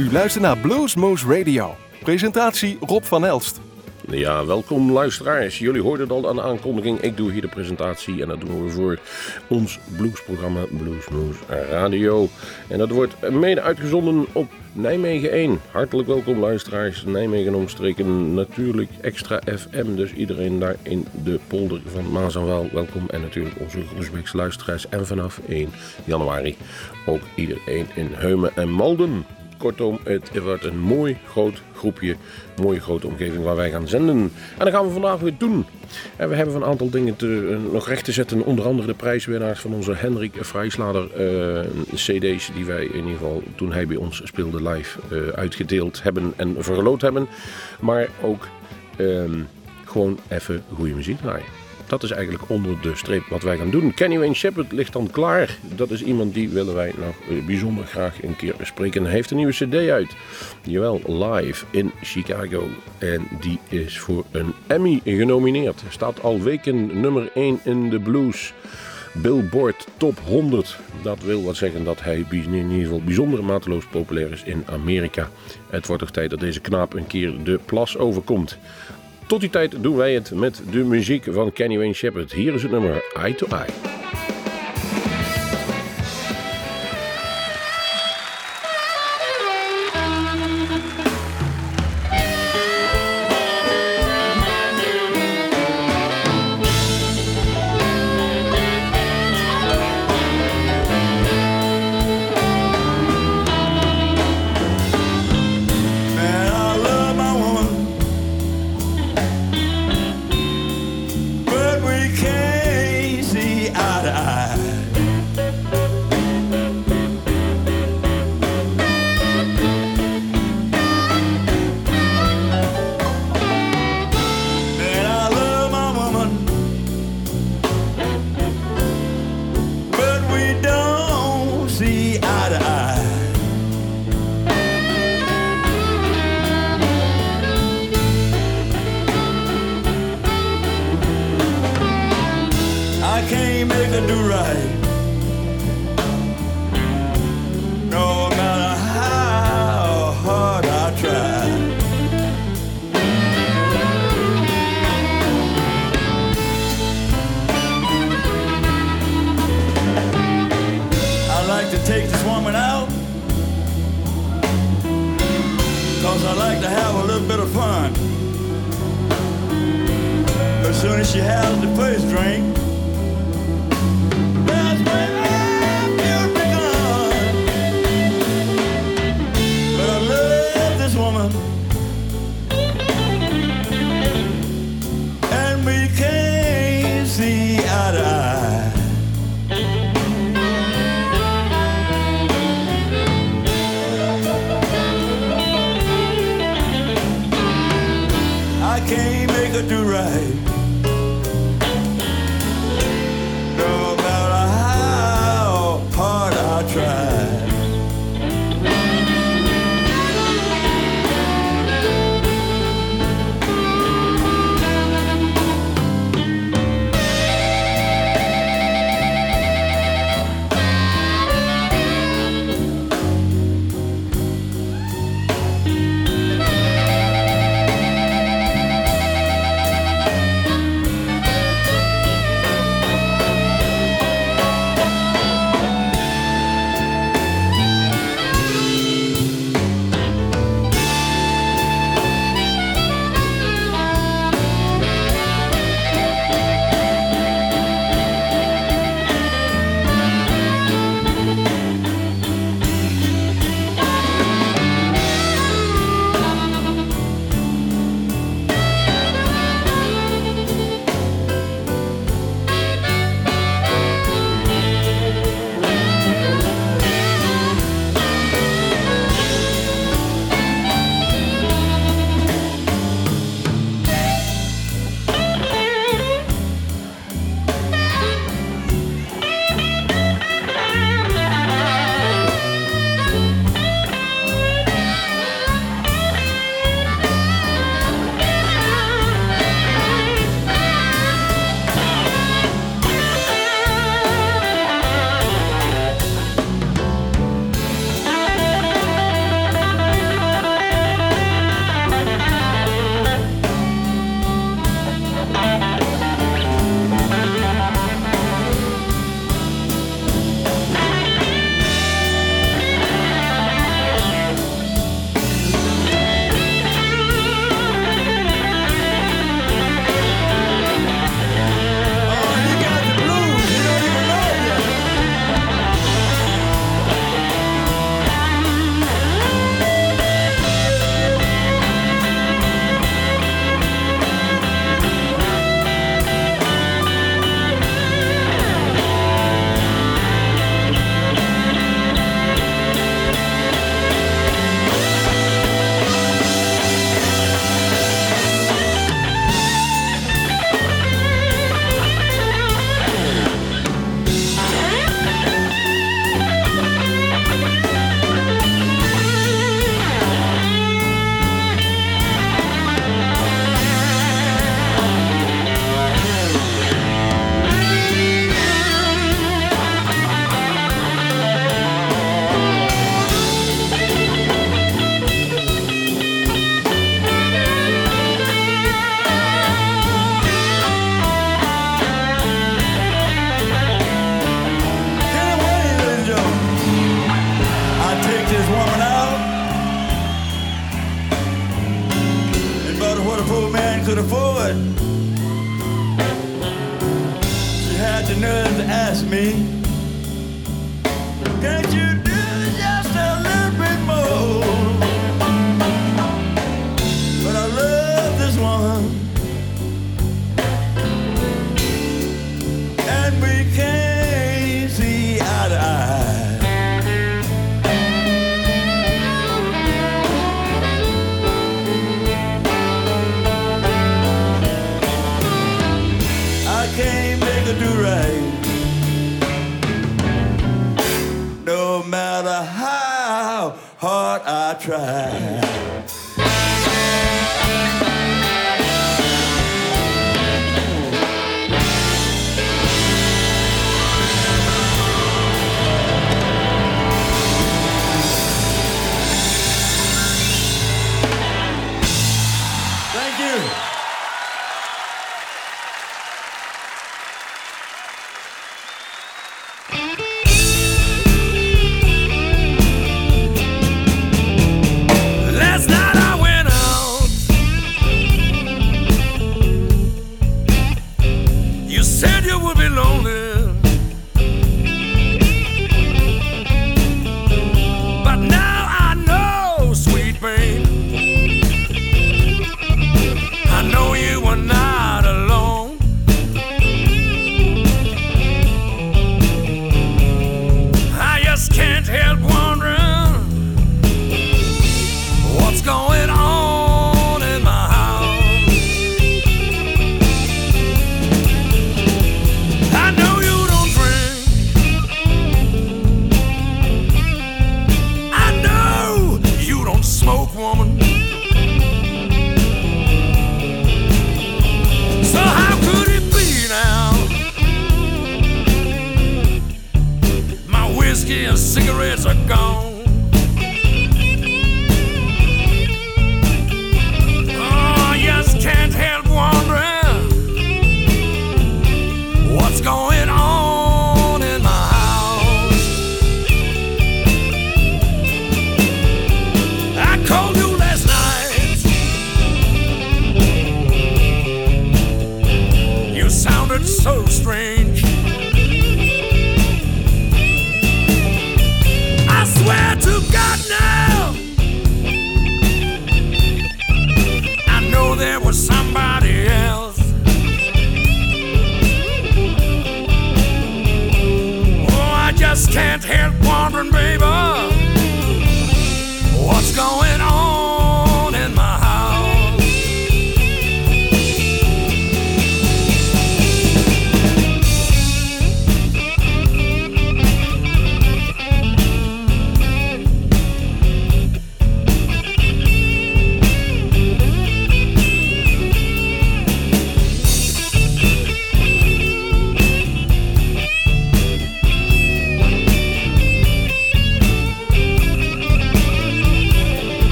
U luistert naar Bluesmoose Radio. Presentatie Rob van Elst. Ja, welkom luisteraars. Jullie hoorden het al aan de aankondiging. Ik doe hier de presentatie en dat doen we voor ons bluesprogramma Bluesmoose Radio. En dat wordt mede uitgezonden op Nijmegen 1. Hartelijk welkom luisteraars. Nijmegen omstreken natuurlijk extra FM. Dus iedereen daar in de polder van Maas en Waal welkom. En natuurlijk onze Groesbeekse luisteraars. En vanaf 1 januari ook iedereen in Heumen en Malden. Kortom, het wordt een mooi groot groepje, mooie grote omgeving waar wij gaan zenden. En dat gaan we vandaag weer doen. En we hebben een aantal dingen te, uh, nog recht te zetten. Onder andere de prijswinnaars van onze Hendrik Vrijslader uh, cd's die wij in ieder geval toen hij bij ons speelde live uh, uitgedeeld hebben en verloot hebben. Maar ook ehm, gewoon even goede muziek draaien. Dat is eigenlijk onder de streep wat wij gaan doen. Kenny Wayne Shepherd ligt dan klaar. Dat is iemand die willen wij nog bijzonder graag een keer bespreken. Hij heeft een nieuwe cd uit. Jawel, live in Chicago. En die is voor een Emmy genomineerd. Staat al weken nummer 1 in de blues. Billboard Top 100. Dat wil wat zeggen dat hij in ieder geval bijzonder mateloos populair is in Amerika. Het wordt toch tijd dat deze knaap een keer de plas overkomt. Tot die tijd doen wij het met de muziek van Kenny Wayne Shepherd. Hier is het nummer Eye to Eye. Matter how hard I try.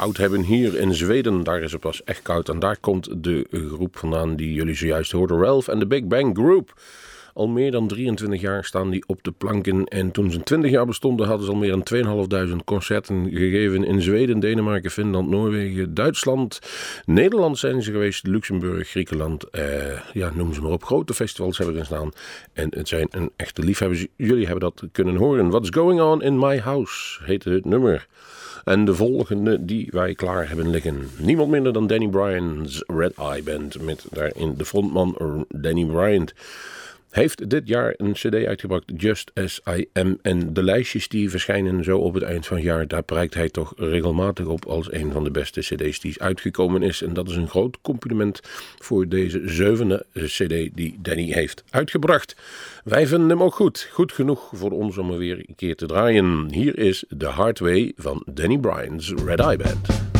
Koud hebben hier in Zweden. Daar is het pas echt koud. En daar komt de groep vandaan die jullie zojuist hoorden. Ralph en de Big Bang Group. Al meer dan 23 jaar staan die op de planken. En toen ze 20 jaar bestonden, hadden ze al meer dan 2.500 concerten gegeven in Zweden, Denemarken, Finland, Noorwegen, Duitsland. Nederland zijn ze geweest, Luxemburg, Griekenland. Eh, ja, noem ze maar op. Grote festivals hebben ze staan. En het zijn een echte liefhebbers. Jullie hebben dat kunnen horen. What's Going On in My House heette het nummer. En de volgende die wij klaar hebben liggen. Niemand minder dan Danny Bryan's Red Eye Band. Met daarin de frontman Danny Bryant heeft dit jaar een cd uitgebracht, Just As I Am. En de lijstjes die verschijnen zo op het eind van het jaar, daar prijkt hij toch regelmatig op als een van de beste cd's die uitgekomen is. En dat is een groot compliment voor deze zevende cd die Danny heeft uitgebracht. Wij vinden hem ook goed. Goed genoeg voor ons om er weer een keer te draaien. Hier is The Hard Way van Danny Bryan's Red Eye Band.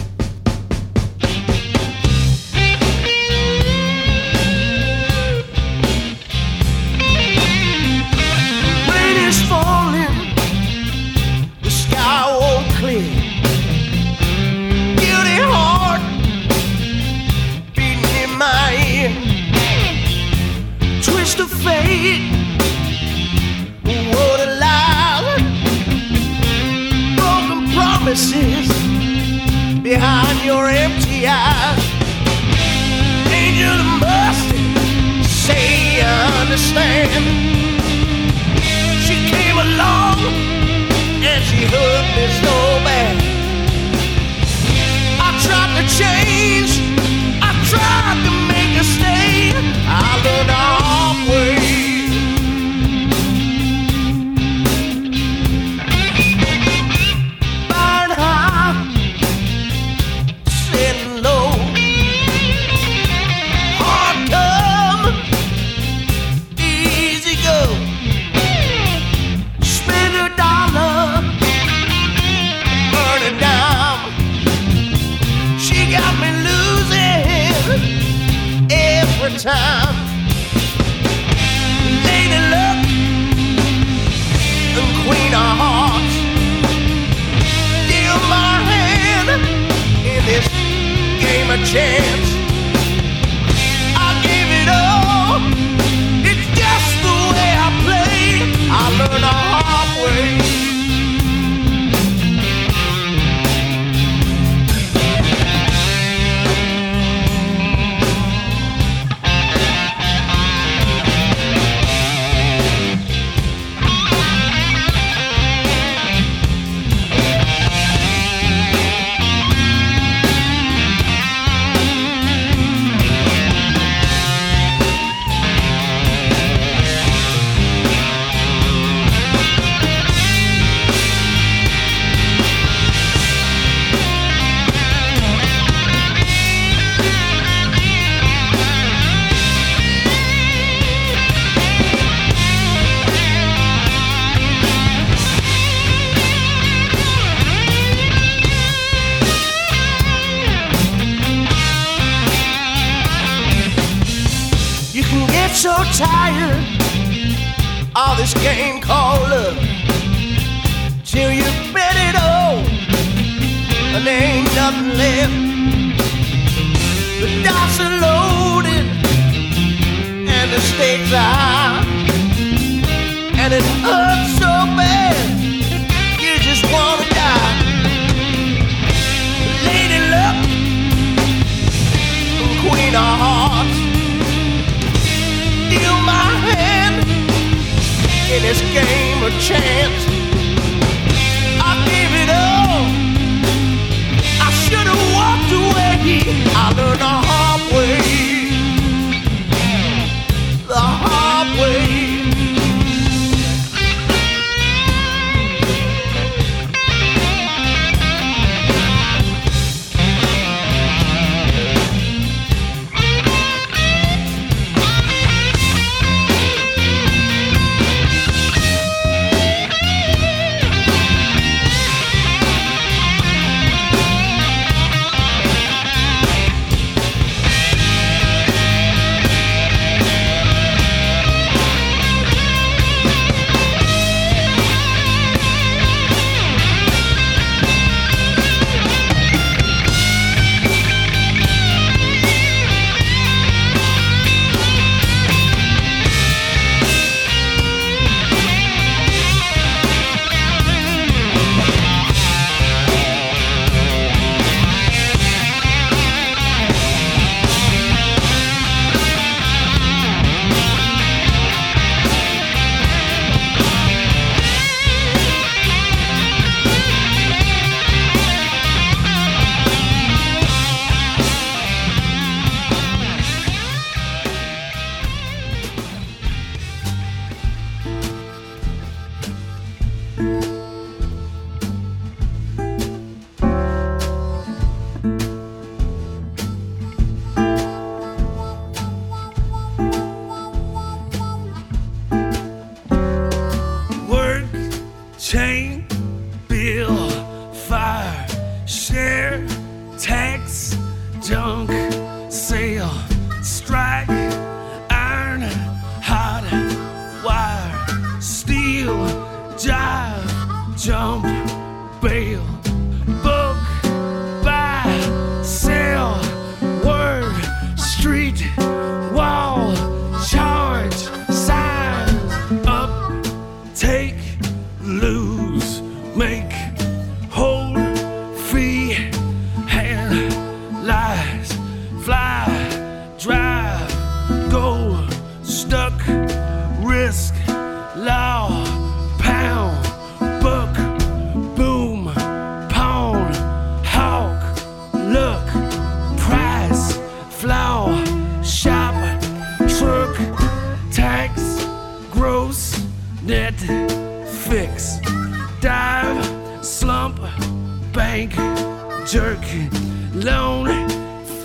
loan,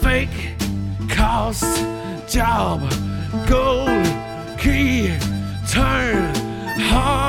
fake, cost, job, gold, key, turn, hard.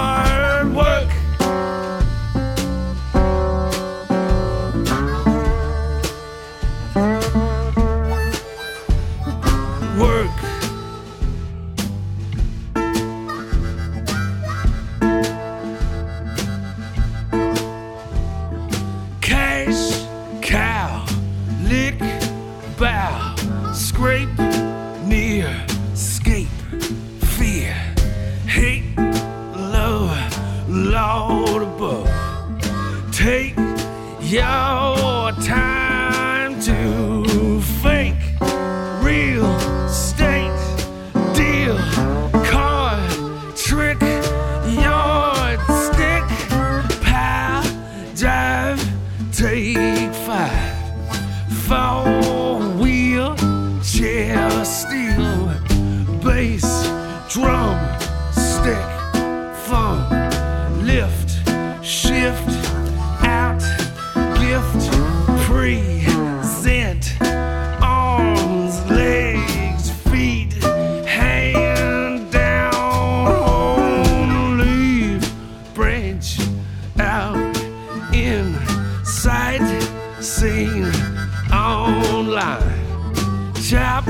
seen online. Chap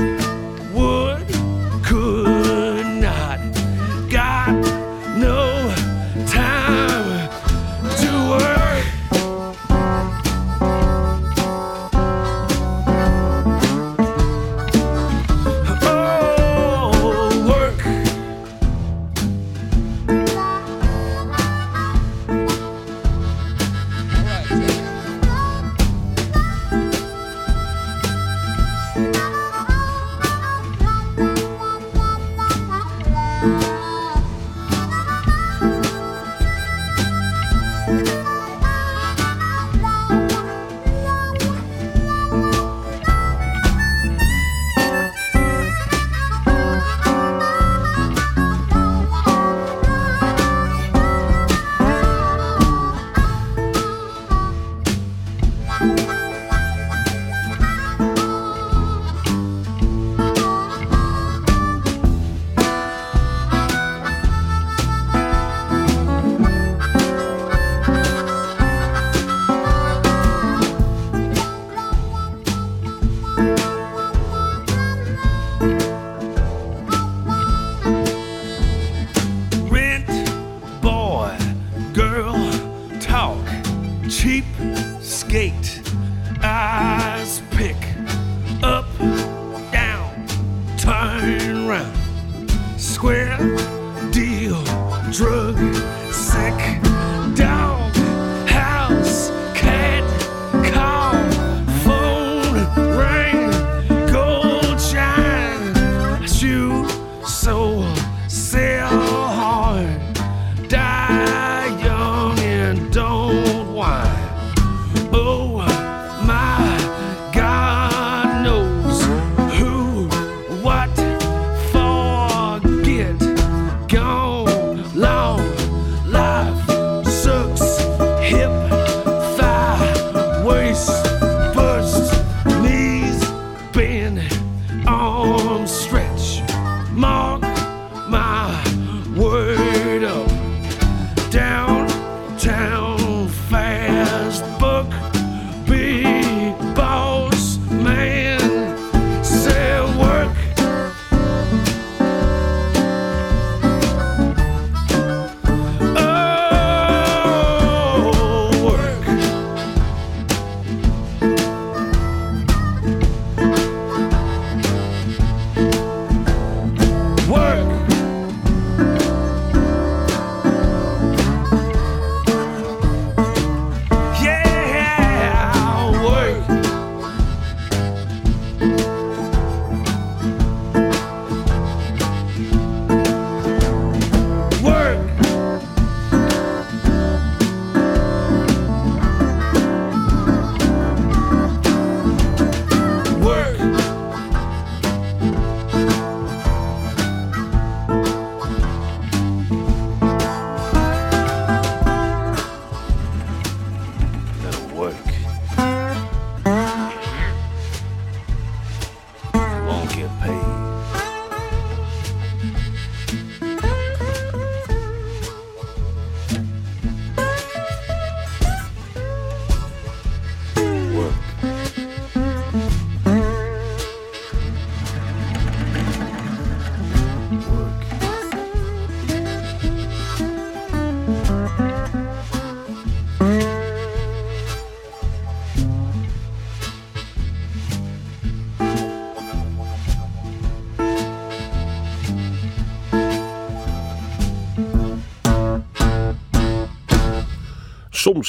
陪。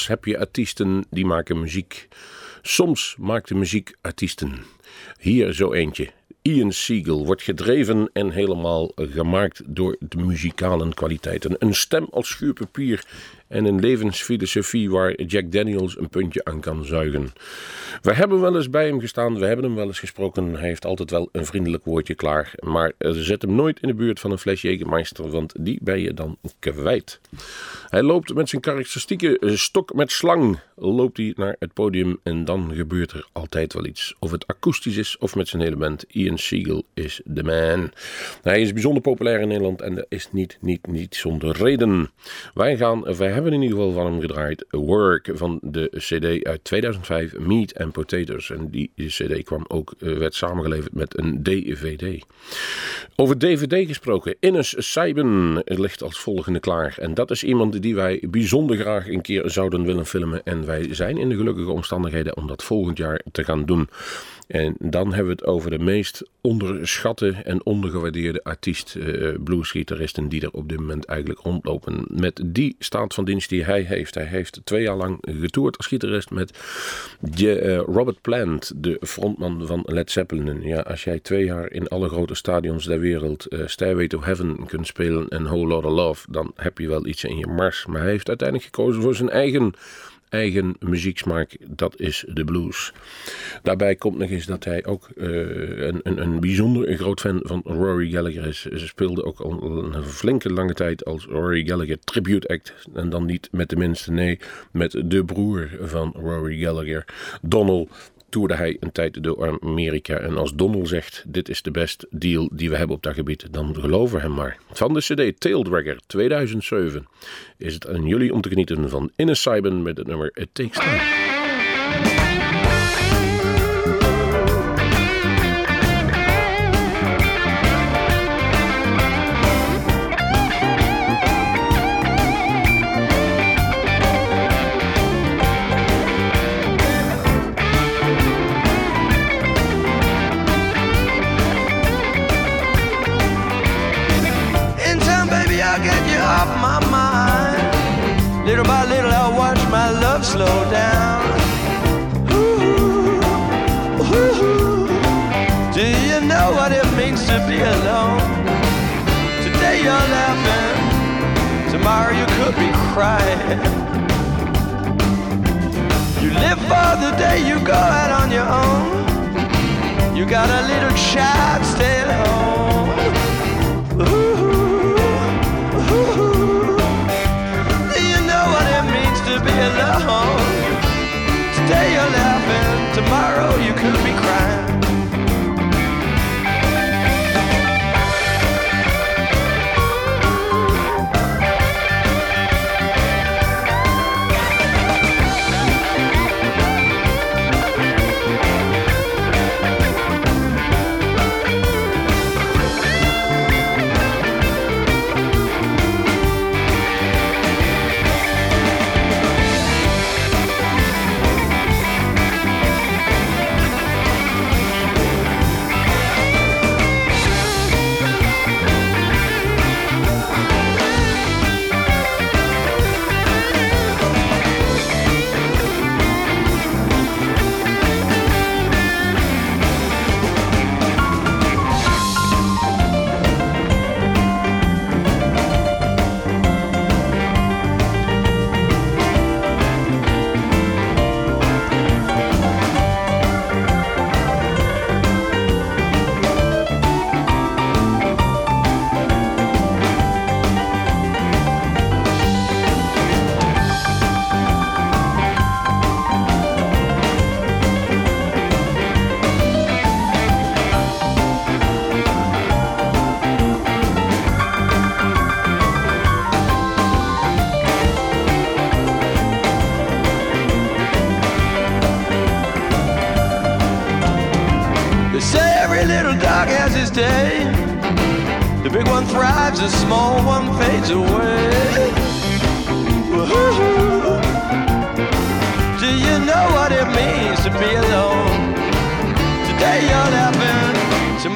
Heb je artiesten die maken muziek. Soms maakt de muziek artiesten. Hier zo eentje. Ian Siegel wordt gedreven en helemaal gemaakt door de muzikale kwaliteiten. Een stem als schuurpapier en een levensfilosofie waar Jack Daniels een puntje aan kan zuigen. We hebben wel eens bij hem gestaan, we hebben hem wel eens gesproken. Hij heeft altijd wel een vriendelijk woordje klaar. Maar eh, zet hem nooit in de buurt van een fles Jägermeister, want die ben je dan kwijt. Hij loopt met zijn karakteristieke eh, stok met slang loopt hij naar het podium en dan gebeurt er altijd wel iets. Of het akoestisch is of met zijn hele band. Ian Siegel is de man. Hij is bijzonder populair in Nederland en dat is niet, niet, niet zonder reden. Wij gaan, wij hebben in ieder geval van hem gedraaid Work van de CD uit 2005, Meat and Potatoes. En die CD kwam ook, eh, werd samengeleverd met een DVD. Over DVD gesproken, Ines Seiben ligt als volgende klaar. En dat is iemand die wij bijzonder graag een keer zouden willen filmen. En wij zijn in de gelukkige omstandigheden om dat volgend jaar te gaan doen. En dan hebben we het over de meest onderschatte en ondergewaardeerde artiest, eh, bluesgitaristen die er op dit moment eigenlijk rondlopen. Met die staat van dienst die hij heeft. Hij heeft twee jaar lang getoerd als gitarist met eh, Robert Plant, de frontman van Led Zeppelin. Ja, als jij twee jaar in alle grote stadions der wereld eh, Stairway to Heaven kunt spelen en Whole Lotta Love, dan heb je wel iets in je mars. Maar hij heeft uiteindelijk gekozen voor zijn eigen eigen muzieksmaak, dat is de blues. Daarbij komt nog eens dat hij ook eh, een, een, een bijzonder groot fan van Rory Gallagher is. Ze speelde ook al een flinke lange tijd als Rory Gallagher tribute act. En dan niet met de minste, nee, met de broer van Rory Gallagher, Donald toerde hij een tijd door Amerika. En als Donald zegt, dit is de best deal die we hebben op dat gebied, dan geloven we hem maar. Van de cd Taildragger 2007 is het aan jullie om te genieten van Ines Seiben met het nummer It Takes Time. Could. You live for the day you go out on your own. You got a little child staying home. Do you know what it means to be alone? Today you're laughing, tomorrow you could be crying.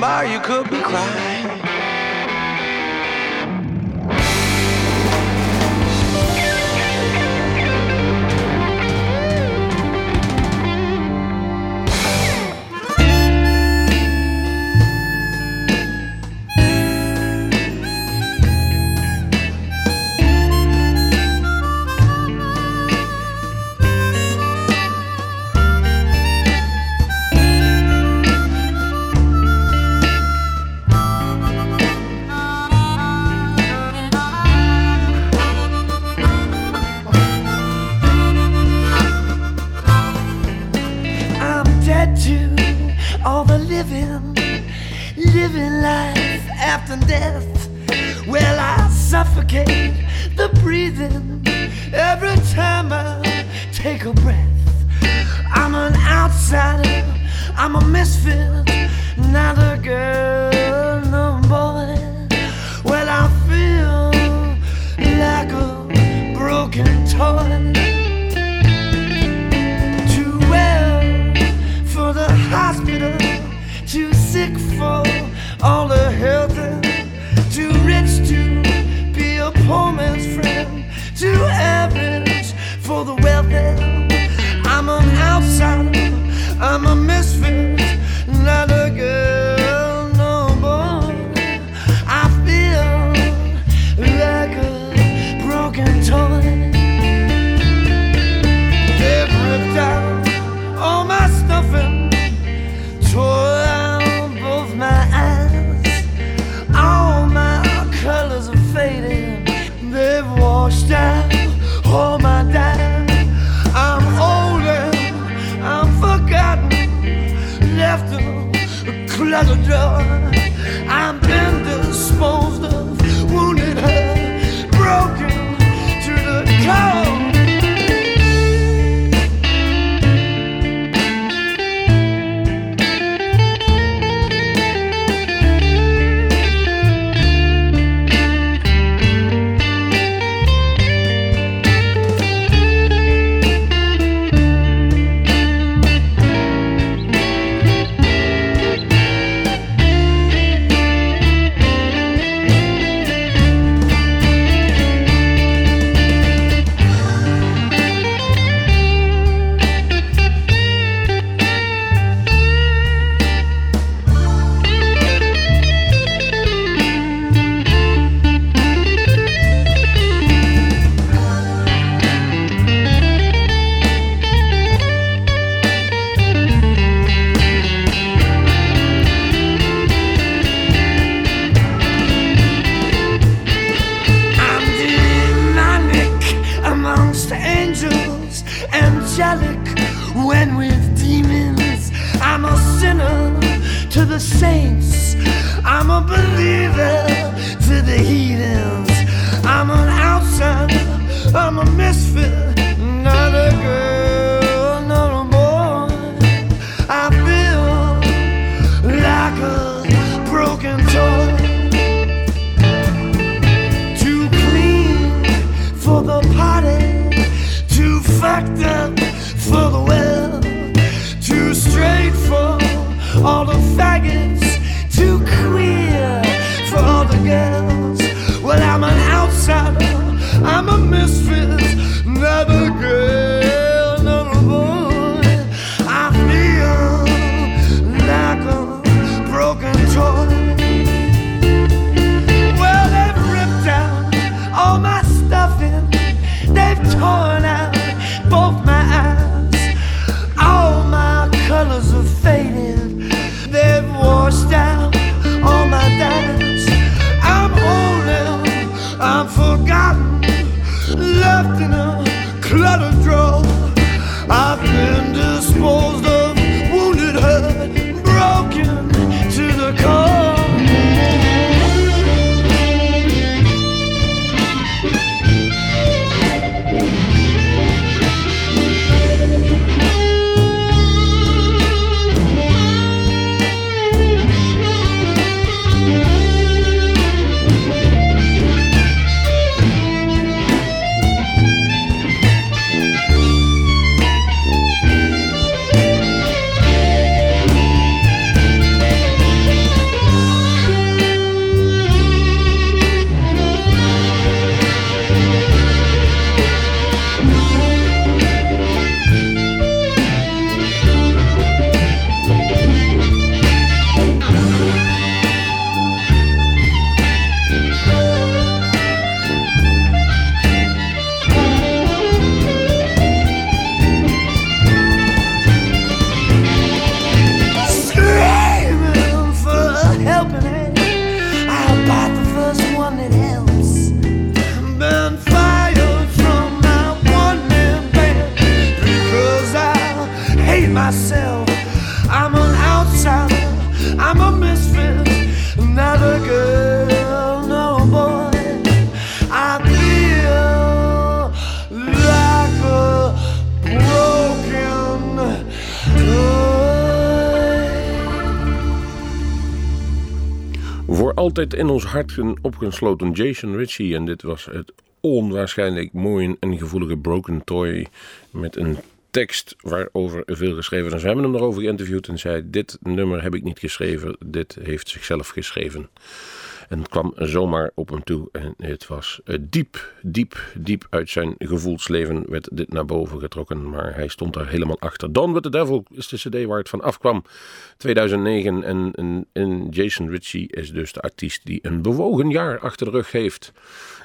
Tomorrow you could be crying. draw altijd in ons hart opgesloten Jason Ritchie. En dit was het onwaarschijnlijk mooie en gevoelige Broken Toy. Met een tekst waarover veel geschreven is. We hebben hem erover geïnterviewd en zei: Dit nummer heb ik niet geschreven, dit heeft zichzelf geschreven. En het kwam zomaar op hem toe. En het was eh, diep, diep, diep uit zijn gevoelsleven werd dit naar boven getrokken. Maar hij stond daar helemaal achter. Don with the Devil is de cd waar het van afkwam. 2009. En, en, en Jason Ritchie is dus de artiest die een bewogen jaar achter de rug heeft.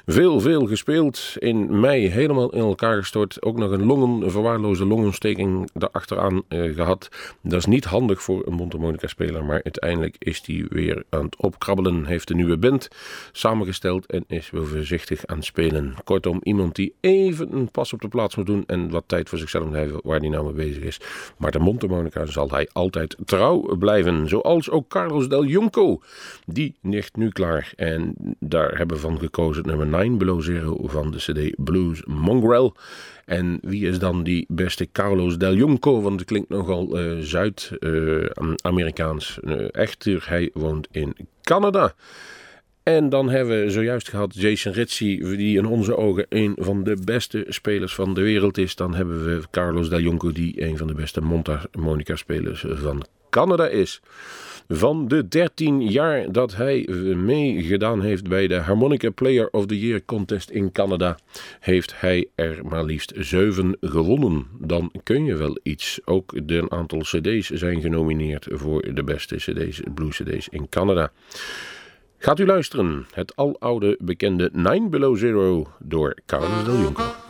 Veel, veel gespeeld. In mei helemaal in elkaar gestort. Ook nog een longen, een verwaarloze longontsteking erachteraan uh, gehad. Dat is niet handig voor een mondharmonica-speler. Maar uiteindelijk is hij weer aan het opkrabbelen. Heeft een nieuwe band samengesteld en is weer voorzichtig aan het spelen. Kortom, iemand die even een pas op de plaats moet doen. En wat tijd voor zichzelf heeft waar hij nou mee bezig is. Maar de mondharmonica zal hij altijd trouw blijven. Zoals ook Carlos Del Junco. Die ligt nu klaar. En daar hebben we van gekozen nummer 9 Below Zero van de CD Blues Mongrel. En wie is dan die beste Carlos Del Junco? Want het klinkt nogal uh, Zuid-Amerikaans. Uh, echter, hij woont in Canada. En dan hebben we zojuist gehad Jason Ritchie, die in onze ogen een van de beste spelers van de wereld is. Dan hebben we Carlos Del Junco, die een van de beste mondharmonica-spelers van Canada is. Van de 13 jaar dat hij meegedaan heeft bij de Harmonica Player of the Year contest in Canada, heeft hij er maar liefst 7 gewonnen. Dan kun je wel iets. Ook de aantal CD's zijn genomineerd voor de beste CD's, blues CD's in Canada. Gaat u luisteren, het aloude bekende Nine Below Zero door Carlos Del Junco.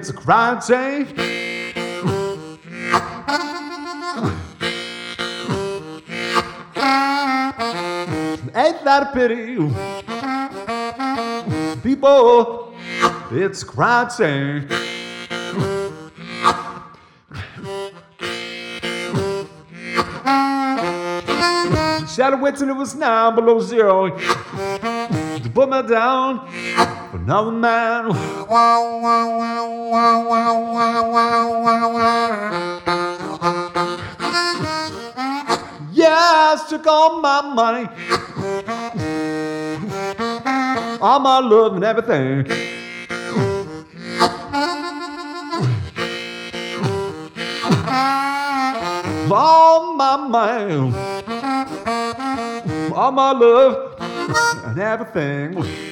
It's a crime scene. Ain't that a pity? People, it's crime scene. Shadow till it was nine below zero. To put me down another man. Yes, took all my money, all my love and everything. All my mind, all my love and everything.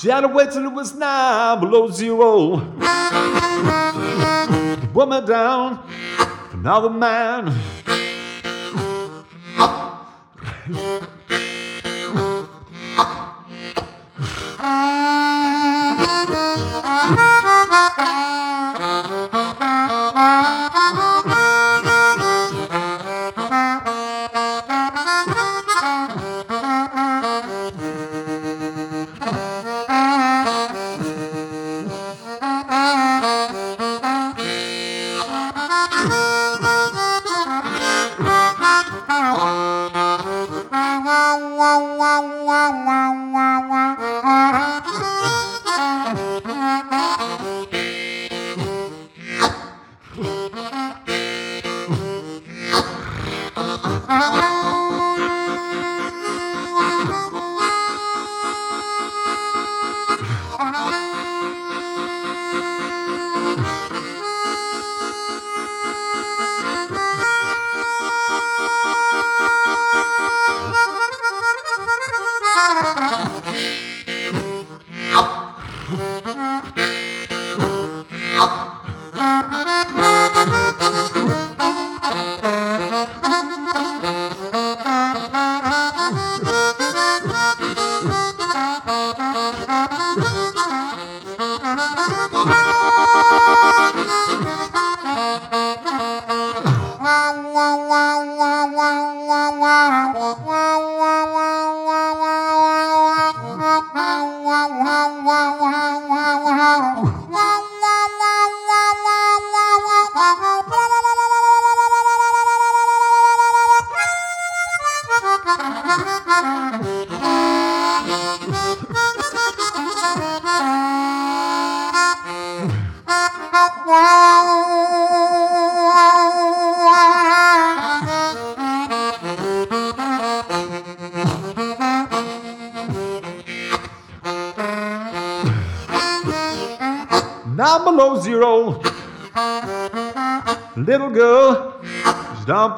She had to wait till it was nine below zero. Woman down, another man.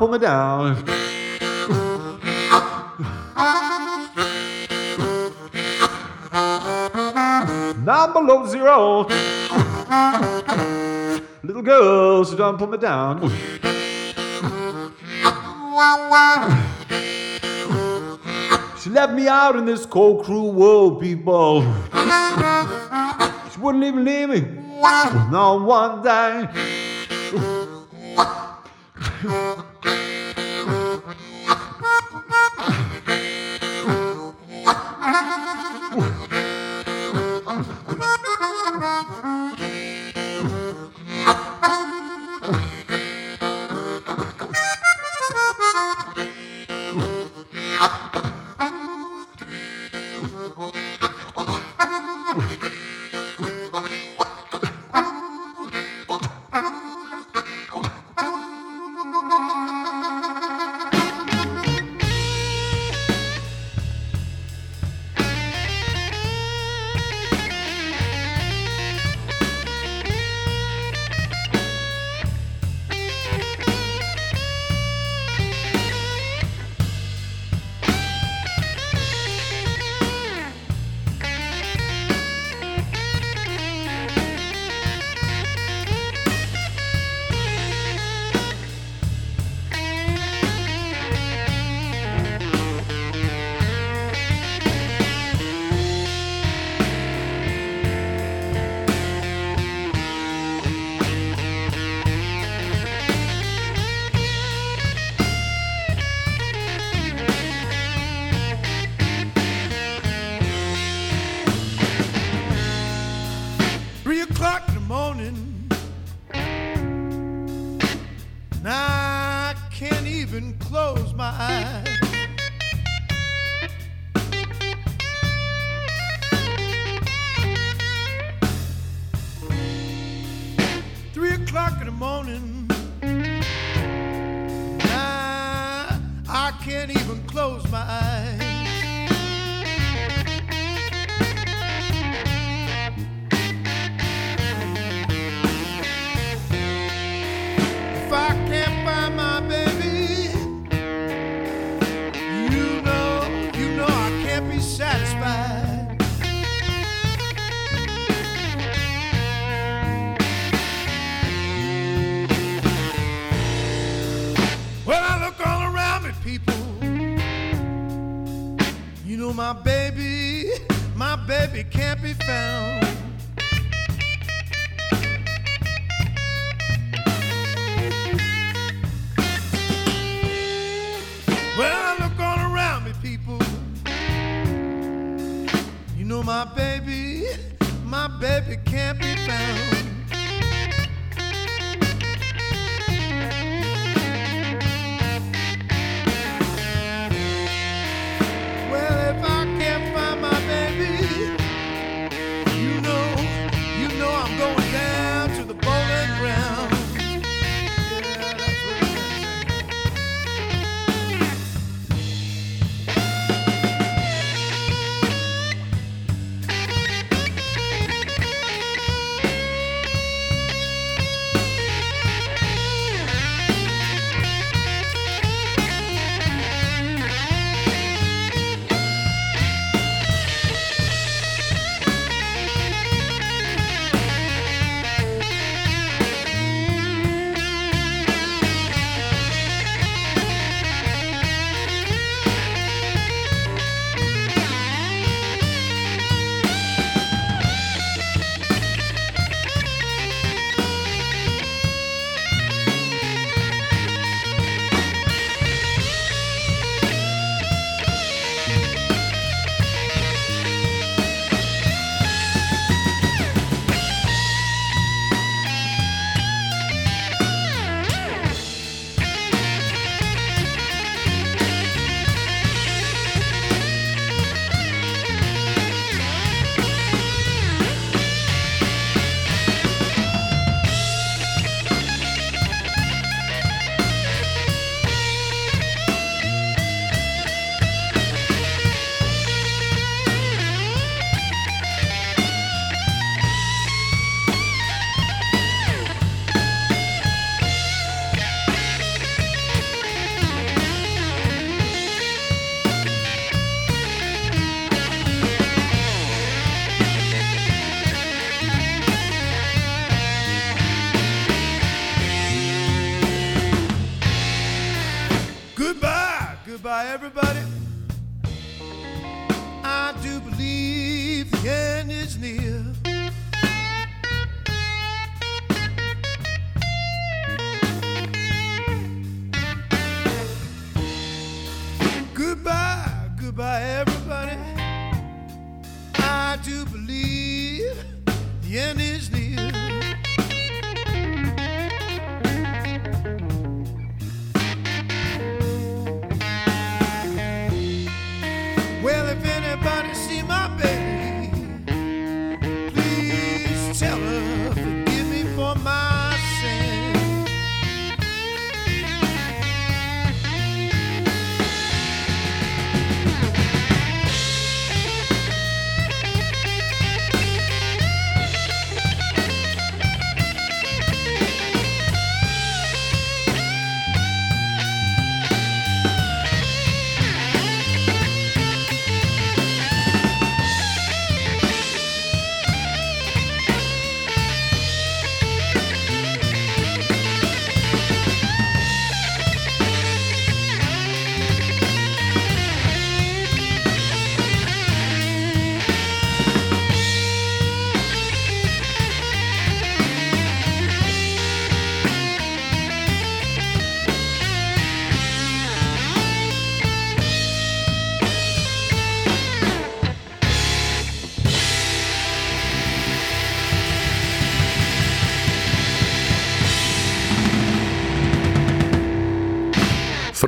pull me down. Now below zero. Little girls, don't pull me down. She left me out in this cold, cruel world, people. She wouldn't even leave me. Not one day.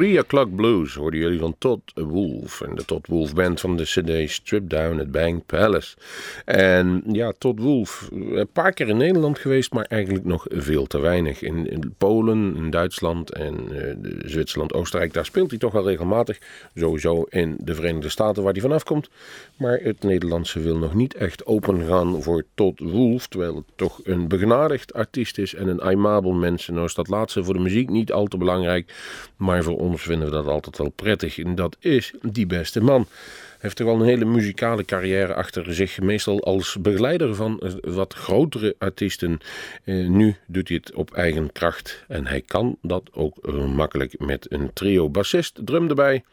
3 O'Clock Blues hoorden jullie van Todd Wolf. En de Todd Wolf Band van de CD Strip Down at Bank Palace. En ja, Todd Wolf, een paar keer in Nederland geweest, maar eigenlijk nog veel te weinig. In, Polen, in Duitsland en eh, Zwitserland, Oostenrijk, daar speelt hij toch wel regelmatig. Sowieso in de Verenigde Staten waar hij vanaf komt. Maar het Nederlandse wil nog niet echt open gaan voor Todd Wolf. Terwijl het toch een begnadigd artiest is en een aimabel mens. Nou is dat laatste voor de muziek niet al te belangrijk, maar voor ons vinden we dat altijd wel prettig. En dat is die beste man. Heeft er wel een hele muzikale carrière achter zich. Meestal als begeleider van wat grotere artiesten. Eh, nu doet hij het op eigen kracht. En hij kan dat ook eh, makkelijk met een trio bassist, drum erbij.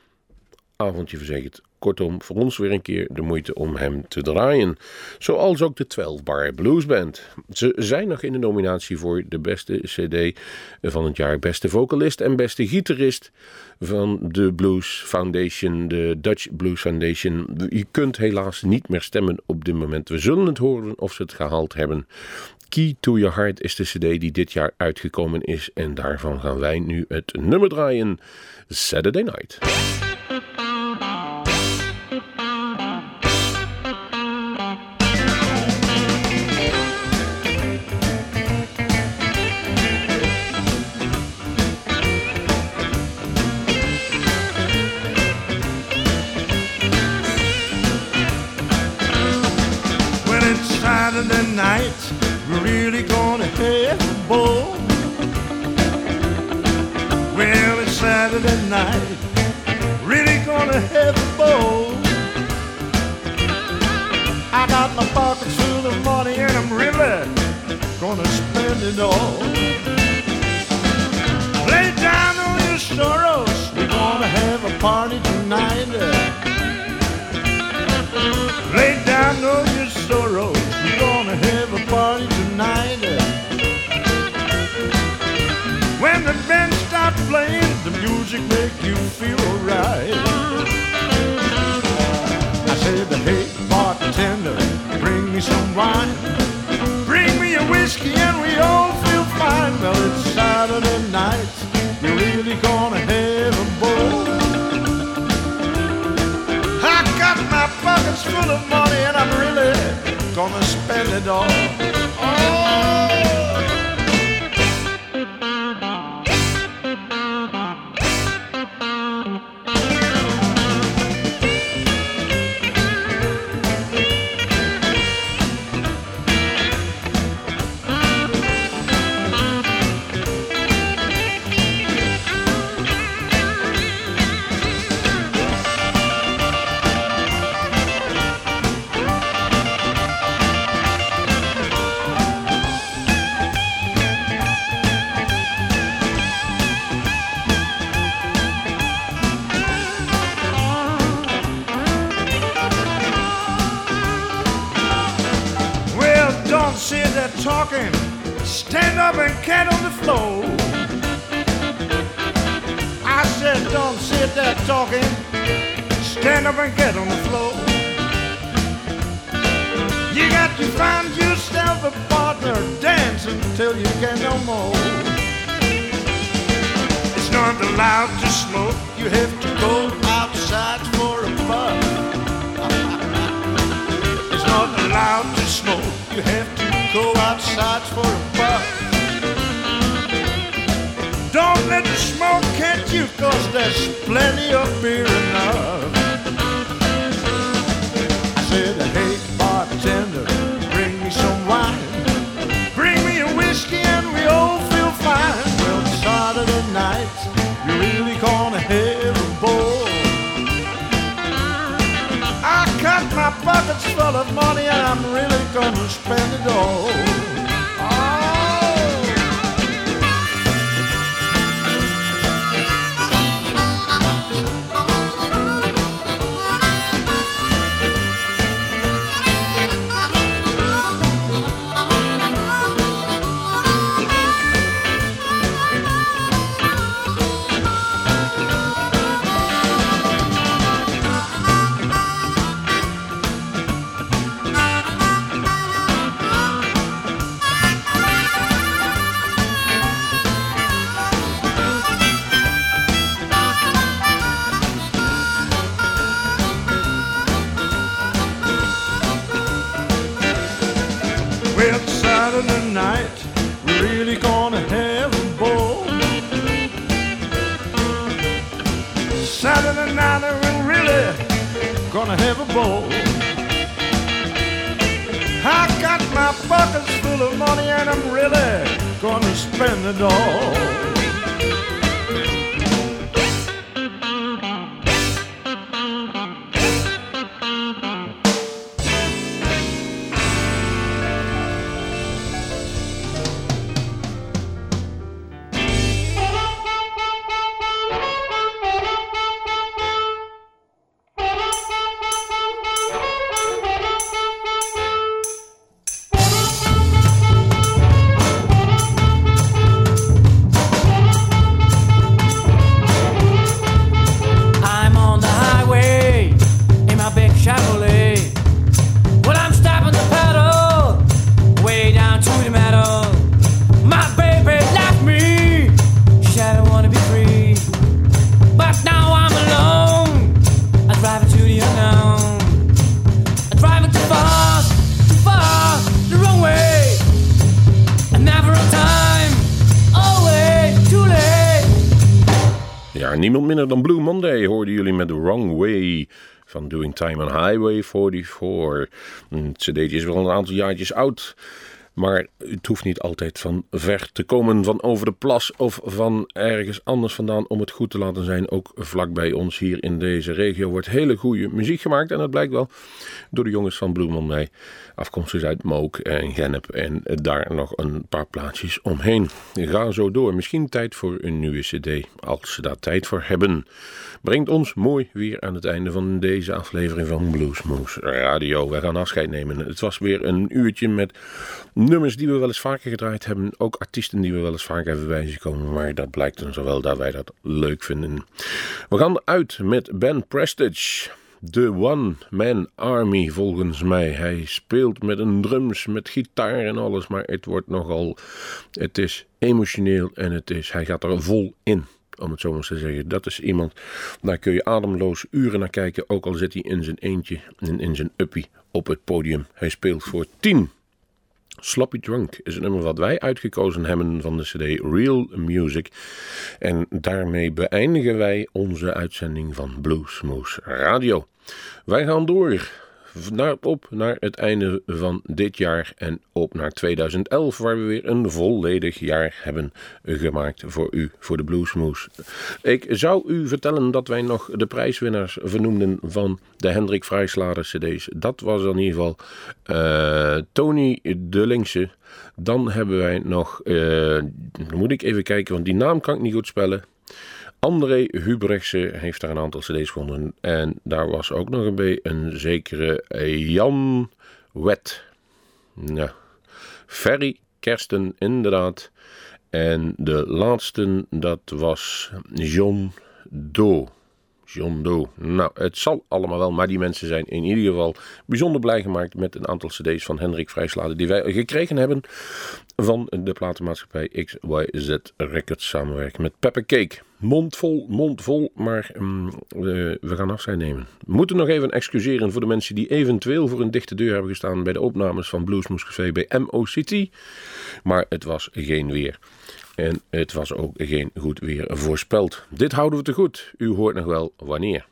Avondje verzekerd. Kortom, voor ons weer een keer de moeite om hem te draaien. Zoals ook de 12 Bar Blues Band. Ze zijn nog in de nominatie voor de beste CD van het jaar. Beste vocalist en beste gitarist van de Blues Foundation, de Dutch Blues Foundation. Je kunt helaas niet meer stemmen op dit moment. We zullen het horen of ze het gehaald hebben. Key to Your Heart is de CD die dit jaar uitgekomen is. En daarvan gaan wij nu het nummer draaien: Saturday Night. Saturday night, really gonna have a ball. I got my pockets full of money and I'm really gonna spend it all. Lay down all your sorrows, we're gonna have a party tonight. Lay down all your sorrows. We're gonna have a party tonight. When the band starts playing, music make you feel alright. I said, hey, bartender, bring me some wine. Bring me a whiskey and we all feel fine. Well, it's Saturday night. You're really gonna have a ball. I got my pockets full of money and I'm really gonna spend it all. Oh! Minder dan Blue Monday hoorden jullie met The Wrong Way van Doing Time on Highway 44. Het cd'tje is wel een aantal jaartjes oud, maar het hoeft niet altijd van ver te komen, van over de plas of van ergens anders vandaan om het goed te laten zijn. Ook vlakbij ons hier in deze regio wordt hele goede muziek gemaakt en dat blijkt wel door de jongens van Blue Monday, afkomstig uit Mook en Gennep en daar nog een paar plaatsjes omheen. Ga zo door, misschien tijd voor een nieuwe cd, als ze daar tijd voor hebben. Brengt ons mooi weer aan het einde van deze aflevering van Bluesmoose Radio. We gaan afscheid nemen. Het was weer een uurtje met nummers die we wel eens vaker gedraaid hebben. Ook artiesten die we wel eens vaker hebben bij zien komen. Maar dat blijkt dan zowel dat wij dat leuk vinden. We gaan uit met Ben Prestige. De One Man Army volgens mij. Hij speelt met een drums, met gitaar en alles. Maar het wordt nogal... Het is emotioneel en het is, hij gaat er vol in om het zo maar te zeggen. Dat is iemand, daar kun je ademloos uren naar kijken, ook al zit hij in zijn eentje en in zijn uppie op het podium. Hij speelt voor 10. Sloppy Drunk is een nummer wat wij uitgekozen hebben van de CD Real Music. En daarmee beëindigen wij onze uitzending van Bluesmoose Radio. Wij gaan door naar, op naar het einde van dit jaar en op naar 2011, waar we weer een volledig jaar hebben gemaakt voor u, voor de Bluesmoose. Ik zou u vertellen dat wij nog de prijswinnaars vernoemden van de Hendrik Vrijslader CD's. Dat was in ieder geval eh, Tony de Linkse. Dan hebben wij nog, eh, moet ik even kijken, want die naam kan ik niet goed spellen. André Hubrechtse heeft daar een aantal cd's gevonden. En daar was ook nog een, bij een zekere Jan Wet. Nou, Ferry Kersten, inderdaad. En de laatste, dat was John Doe. Nou, het zal allemaal wel, maar die mensen zijn in ieder geval bijzonder blij gemaakt met een aantal cd's van Hendrik Vrijslade die wij gekregen hebben van de platenmaatschappij XYZ Records samenwerking met Pepper Cake. Mondvol, mondvol, maar mm, we, we gaan afscheid nemen. We moeten nog even excuseren voor de mensen die eventueel voor een dichte deur hebben gestaan bij de opnames van Bluesmoes Café bij MO City. Maar het was geen weer. En het was ook geen goed weer voorspeld. Dit houden we te goed. U hoort nog wel wanneer.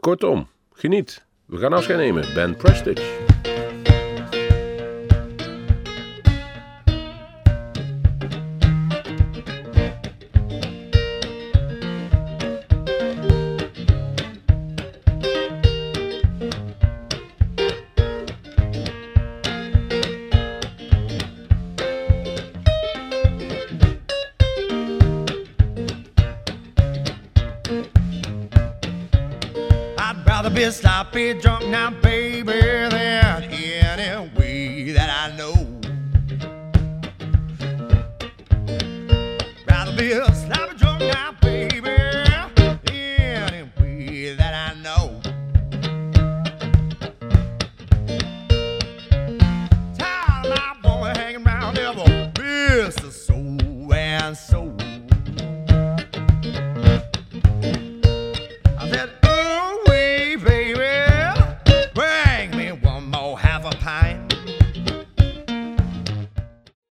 Kortom, geniet. We gaan afscheid nemen. Ben Prestige. Be drunk now, baby, than any way that I know. Rather be